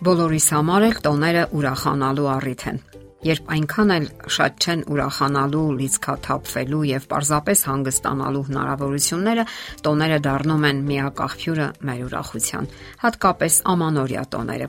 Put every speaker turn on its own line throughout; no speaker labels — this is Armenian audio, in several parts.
Բոլորիս համար էլ տոները ուրախանալու առիթ են։ Երբ այնքան էլ շատ չեն ուրախանալու, լիցքաթափվելու եւ պարզապես հանգստանալու հնարավորությունները, տոները դառնում են միակաղբյուրը մեր ուրախության, հատկապես ամանորյա տոները։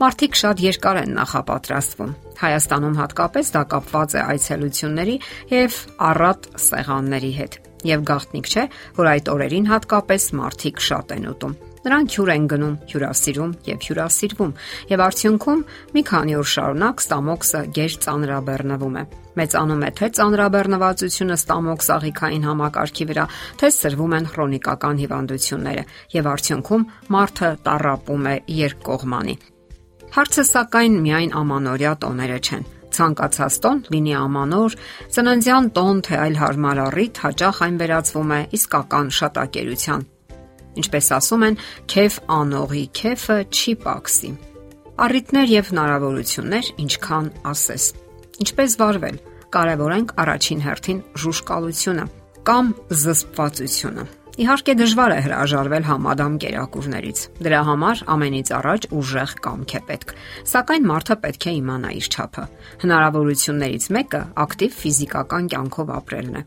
Մարդիկ շատ երկար են նախապատրաստվում։ Հայաստանում հատկապես դա կապված է այցելությունների եւ առատ սեղանների հետ։ Եվ գաղտնիք չէ, որ այդ օրերին հատկապես մարդիկ շատ են ուտում։ Նրանք հյուր են գնում, հյուրասիրում եւ հյուրասիրվում, եւ արդյունքում մի քանի օր շարունակ ստամոքսը ģեր ծանրաբեռնվում է։ Մեծանում է թե ծանրաբեռնվածությունը ստամոքս աղիքային համակարգի վրա, թե սրվում են քրոնիկական հիվանդությունները եւ արդյունքում մարդը տարապում է երկկողմանի։ Հարցը սակայն միայն ամանորյա տոները չեն ցանկացած տոն, լինի ամանոր, ծննդյան տոն, թե այլ հարմար առիթ, հաճախ այն վերածվում է իսկական շատակերության Ինչպես ասում են, քեֆ անողի քեֆը չի պակսի։ Առիթներ եւ հնարավորություններ ինչքան ասես։ Ինչպես վարվել։ Կարևորենք առաջին հերթին ժուշկալությունը կամ զսպվածությունը։ Իհարկե դժվար է հրաժարվել համադամ կերակուրներից։ Դրա համար ամենից առաջ ուժեղ կամք է պետք։ Սակայն մարդը պետք է իմանա իր չափը։ Հնարավորություններից մեկը ակտիվ ֆիզիկական կյանքով ապրելն է։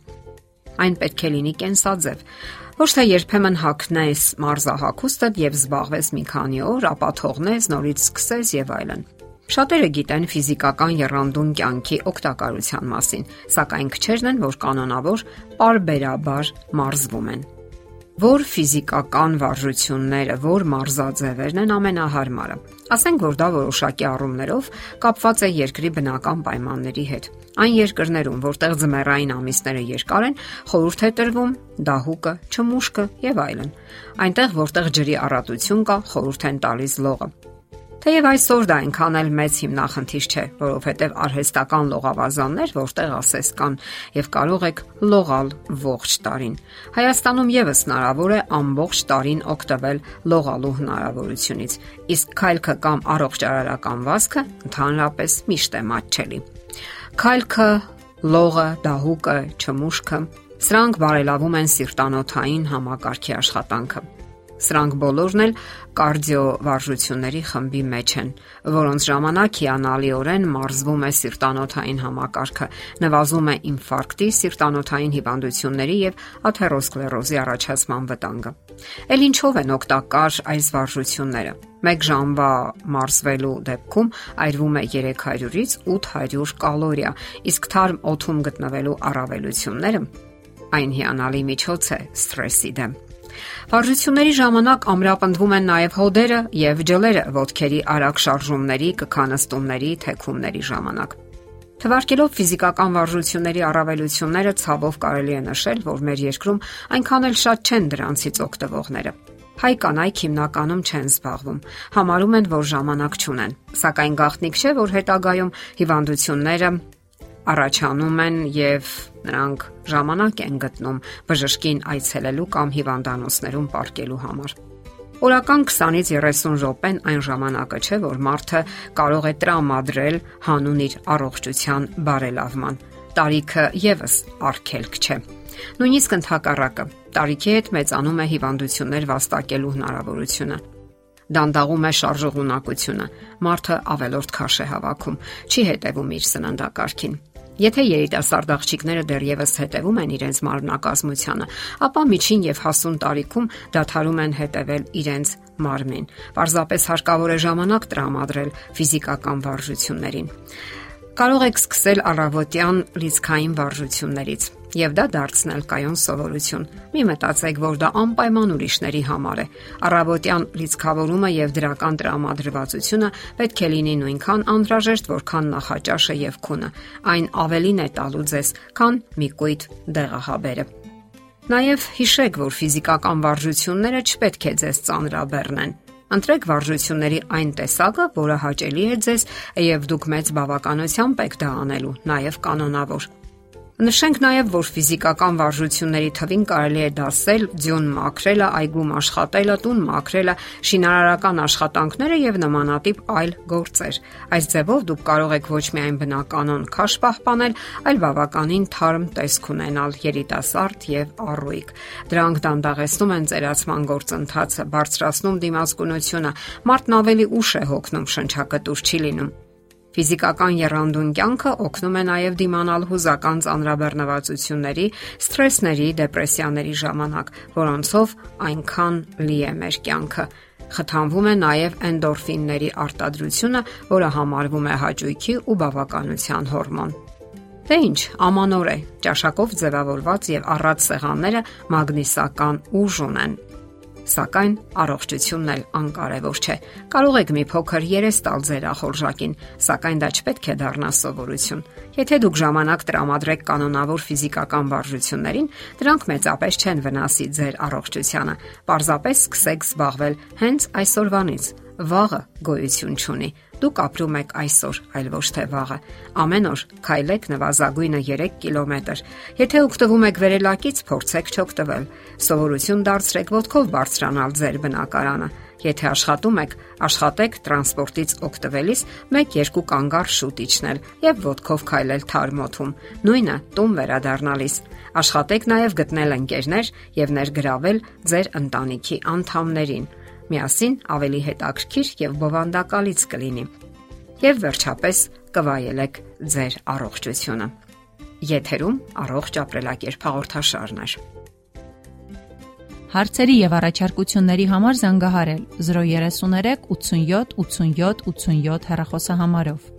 Այն պետք է լինի կենսաձև Ոչ թե երբեմն հակնես մարզահակուստդ եւ զբաղվես մի քանի օր, ապա թողնես, նորից սկսես եւ այլն։ Շատերը գիտեն ֆիզիկական երանդուն կյանքի օգտակարության մասին, սակայն քչերն են, որ կանոնավոր parberabar մարզվում են որ ֆիզիկական վարժությունները, որ մարզաձևերն են ամենահարմարը։ Ասենք որ դա որոշակի առումներով կապված է երկրի բնական պայմանների հետ։ Այն երկրներում, որտեղ ձմեռային ամիսները երկար են, խորհուրդ է տրվում դահուկը, չմուշկը եւ այլն։ Այնտեղ, որտեղ ջրի առատություն կա, խորհուրդ են տալիս լողը։ Թեև այսօր դա այնքան էլ մեծ հիմնախնդիր չէ, որովհետև արհեստական լողավազաններ որտեղ ասես կան եւ կարող եք լողալ ողջ տարին։ Հայաստանում եւս հնարավոր է ամբողջ տարին օգտվել լողալու հնարավորությունից, իսկ քայլքը կամ առողջարարական վազքը ընդհանրապես միշտ է մատչելի։ Քայլքը, լողը, դահուկը, չմուշկը Սրանք բարելավում են սիրտանոթային համակարգի աշխատանքը։ Սրանք բոլորն էլ կարդիովարժությունների խմբի մեջ են, որոնց ժամանակ հիանալիորեն մարզվում է սիրտանոթային համակարգը, նվազում է ինֆարկտի, սիրտանոթային հիվանդությունների եւ աթերոսկլերոզի առաջացման վտանգը։ Էլ ինչով են օգտակար այս վարժությունները։ 1 ժամվա մարզվելու դեպքում այրվում է 300-ից 800 կալորիա, իսկ թարմ օթում գտնվելու առավելությունները այն հիանալի միջոց է սթրեսի դեմ։ Վարժությունների ժամանակ ամրապնդվում են նաև հոդերը եւ ջլերը ոտքերի արագ շարժումների, կքանստումների, թեքումների ժամանակ։ Թվարկելով ֆիզիկական վարժությունների առավելությունները ցավով կարելի է նշել, որ մեր երկրում այնքան էլ շատ չեն դրանցից օգտվողները։ Հայ կանայք հիմնականում չեն զբաղվում։ Համարում են, որ ժամանակ չունեն։ Սակայն գաղտնիք չէ, որ հետագայում հիվանդությունները առաջանում են եւ նրանք ժամանակ են գտնում բժշկին այցելելու կամ հիվանդանոցներում ապարկելու համար։ Օրական 20-ից 30 րոպեն այն ժամանակը չէ, որ մարդը կարող է տրամադրել հանուն իր առողջության բարելավման։ Տարիքը եւս արգելք չէ։ Նույնիսկ ընդհակառակը, տարիքի հետ մեծանում է հիվանդություններ վաստակելու հնարավորությունը դանդաղում է շարժողունակությունը։ Մարդը ավելորդ քաշ է հավաքում, չի հետևում իր սննդակարգին։ Եթե երիտասարդ աղջիկները դեռևս հետևում են իրենց մարմնակազմությանը, ապա միջին եւ հասուն տարիքում դադարում են հետևել իրենց մարմնին։ Պարզապես հարկավոր է ժամանակ տրամադրել ֆիզիկական վարժություններին։ Կարող եք սկսել առավոտյան լիցքային վարժություններից եւ դա դարձնել կայուն սովորություն։ Մի մտածեք, որ դա անպայման ուրիշների համար է։ Առավոտյան լիցքավորումը եւ դրական տրամադրվածությունը պետք է լինի նույնքան անհրաժեշտ, որքան նախաճաշը եւ քունը։ Այն ավելին է տալու ձեզ, քան մի կույտ դեղահաբերը։ Նաև հիշեք, որ ֆիզիկական վարժությունները չպետք է ձեզ ծանրաբեռնեն Ընտրեք վարժությունների այն տեսակը, որը հաճելի է ձեզ եւ դուք մեծ բավականությամբ եք դա անելու, նաեւ կանոնավոր։ Նշենք նաև, որ ֆիզիկական վարժությունների թվին կարելի է դասել ձյուն մաքրելը, այգում աշխատելը, տուն մաքրելը, շինարարական աշխատանքները եւ նմանատիպ այլ գործեր։ Այս ձևով դուք կարող եք ոչ միայն բնականon քաշ պահպանել, այլ բավականին թարմ տեսք ունենալ երիտասարդ եւ առույգ։ Դրանք դանդաղեցնում են ծերացման գործընթացը, բարձրացնում դիմացկունությունը, մարդն ավելի ուշ է հոգնում շնչակտուր չի լինում Ֆիզիկական երանդուն կյանքը օգնում է նաև դիմանալ հուզական ծանրաբեռնվածությունների, սթրեսների, դեպրեսիաների ժամանակ, որոնցով այնքան լի է մեր կյանքը խթանվում է նաև էնդորֆինների արտադրությունը, որը համարվում է հաճույքի ու բավականության հորմոն։ Դե ինչ, ամանոր է։ Ճաշակով ձևավորված եւ առած սեղանները մագնիսական ուժ ունեն սակայն առողջությունն էլ անկարևոր չէ։ Կարող եք մի փոքր երես տալ ձեր ախորժակին, սակայն դա չպետք է դառնա սովորություն։ Եթե դուք ժամանակ տրամադրեք կանոնավոր ֆիզիկական վարժություններին, դրանք մեծապես չեն վնասի ձեր առողջությանը։ Պարզապես սկսեք զբաղվել հենց այսօրվանից վաղը գոյություն չունի։ Դուք ապրում եք այսօր, այլ ոչ թե վաղը։ Ամեն օր քայլեք նվազագույնը 3 կիլոմետր։ Եթե օգտվում եք վերելակից, փորձեք չօգտվել։ Սովորություն դարձրեք ոտքով բարձրանալ ձեր բնակարանը։ Եթե աշխատում եք, աշխատեք տրանսպորտից օգտվելիս 1-2 կանգառ շուտ իջնել եւ ոտքով քայլել թարմոթում։ Նույնը տուն վերադառնալիս։ Աշխատեք նաեւ գտնել ընկերներ եւ ներգրավել ձեր ընտանիքի անդամներին միասին ավելի հետաքրքիր եւ բովանդակալից կլինի։ Եվ վերջապես կվայելեք ձեր առողջությունը։ Եթերում առողջ ապրելակերպ հաղորդաշարն է։
Հարցերի եւ առաջարկությունների համար զանգահարել 033 87 87 87 հեռախոսահամարով։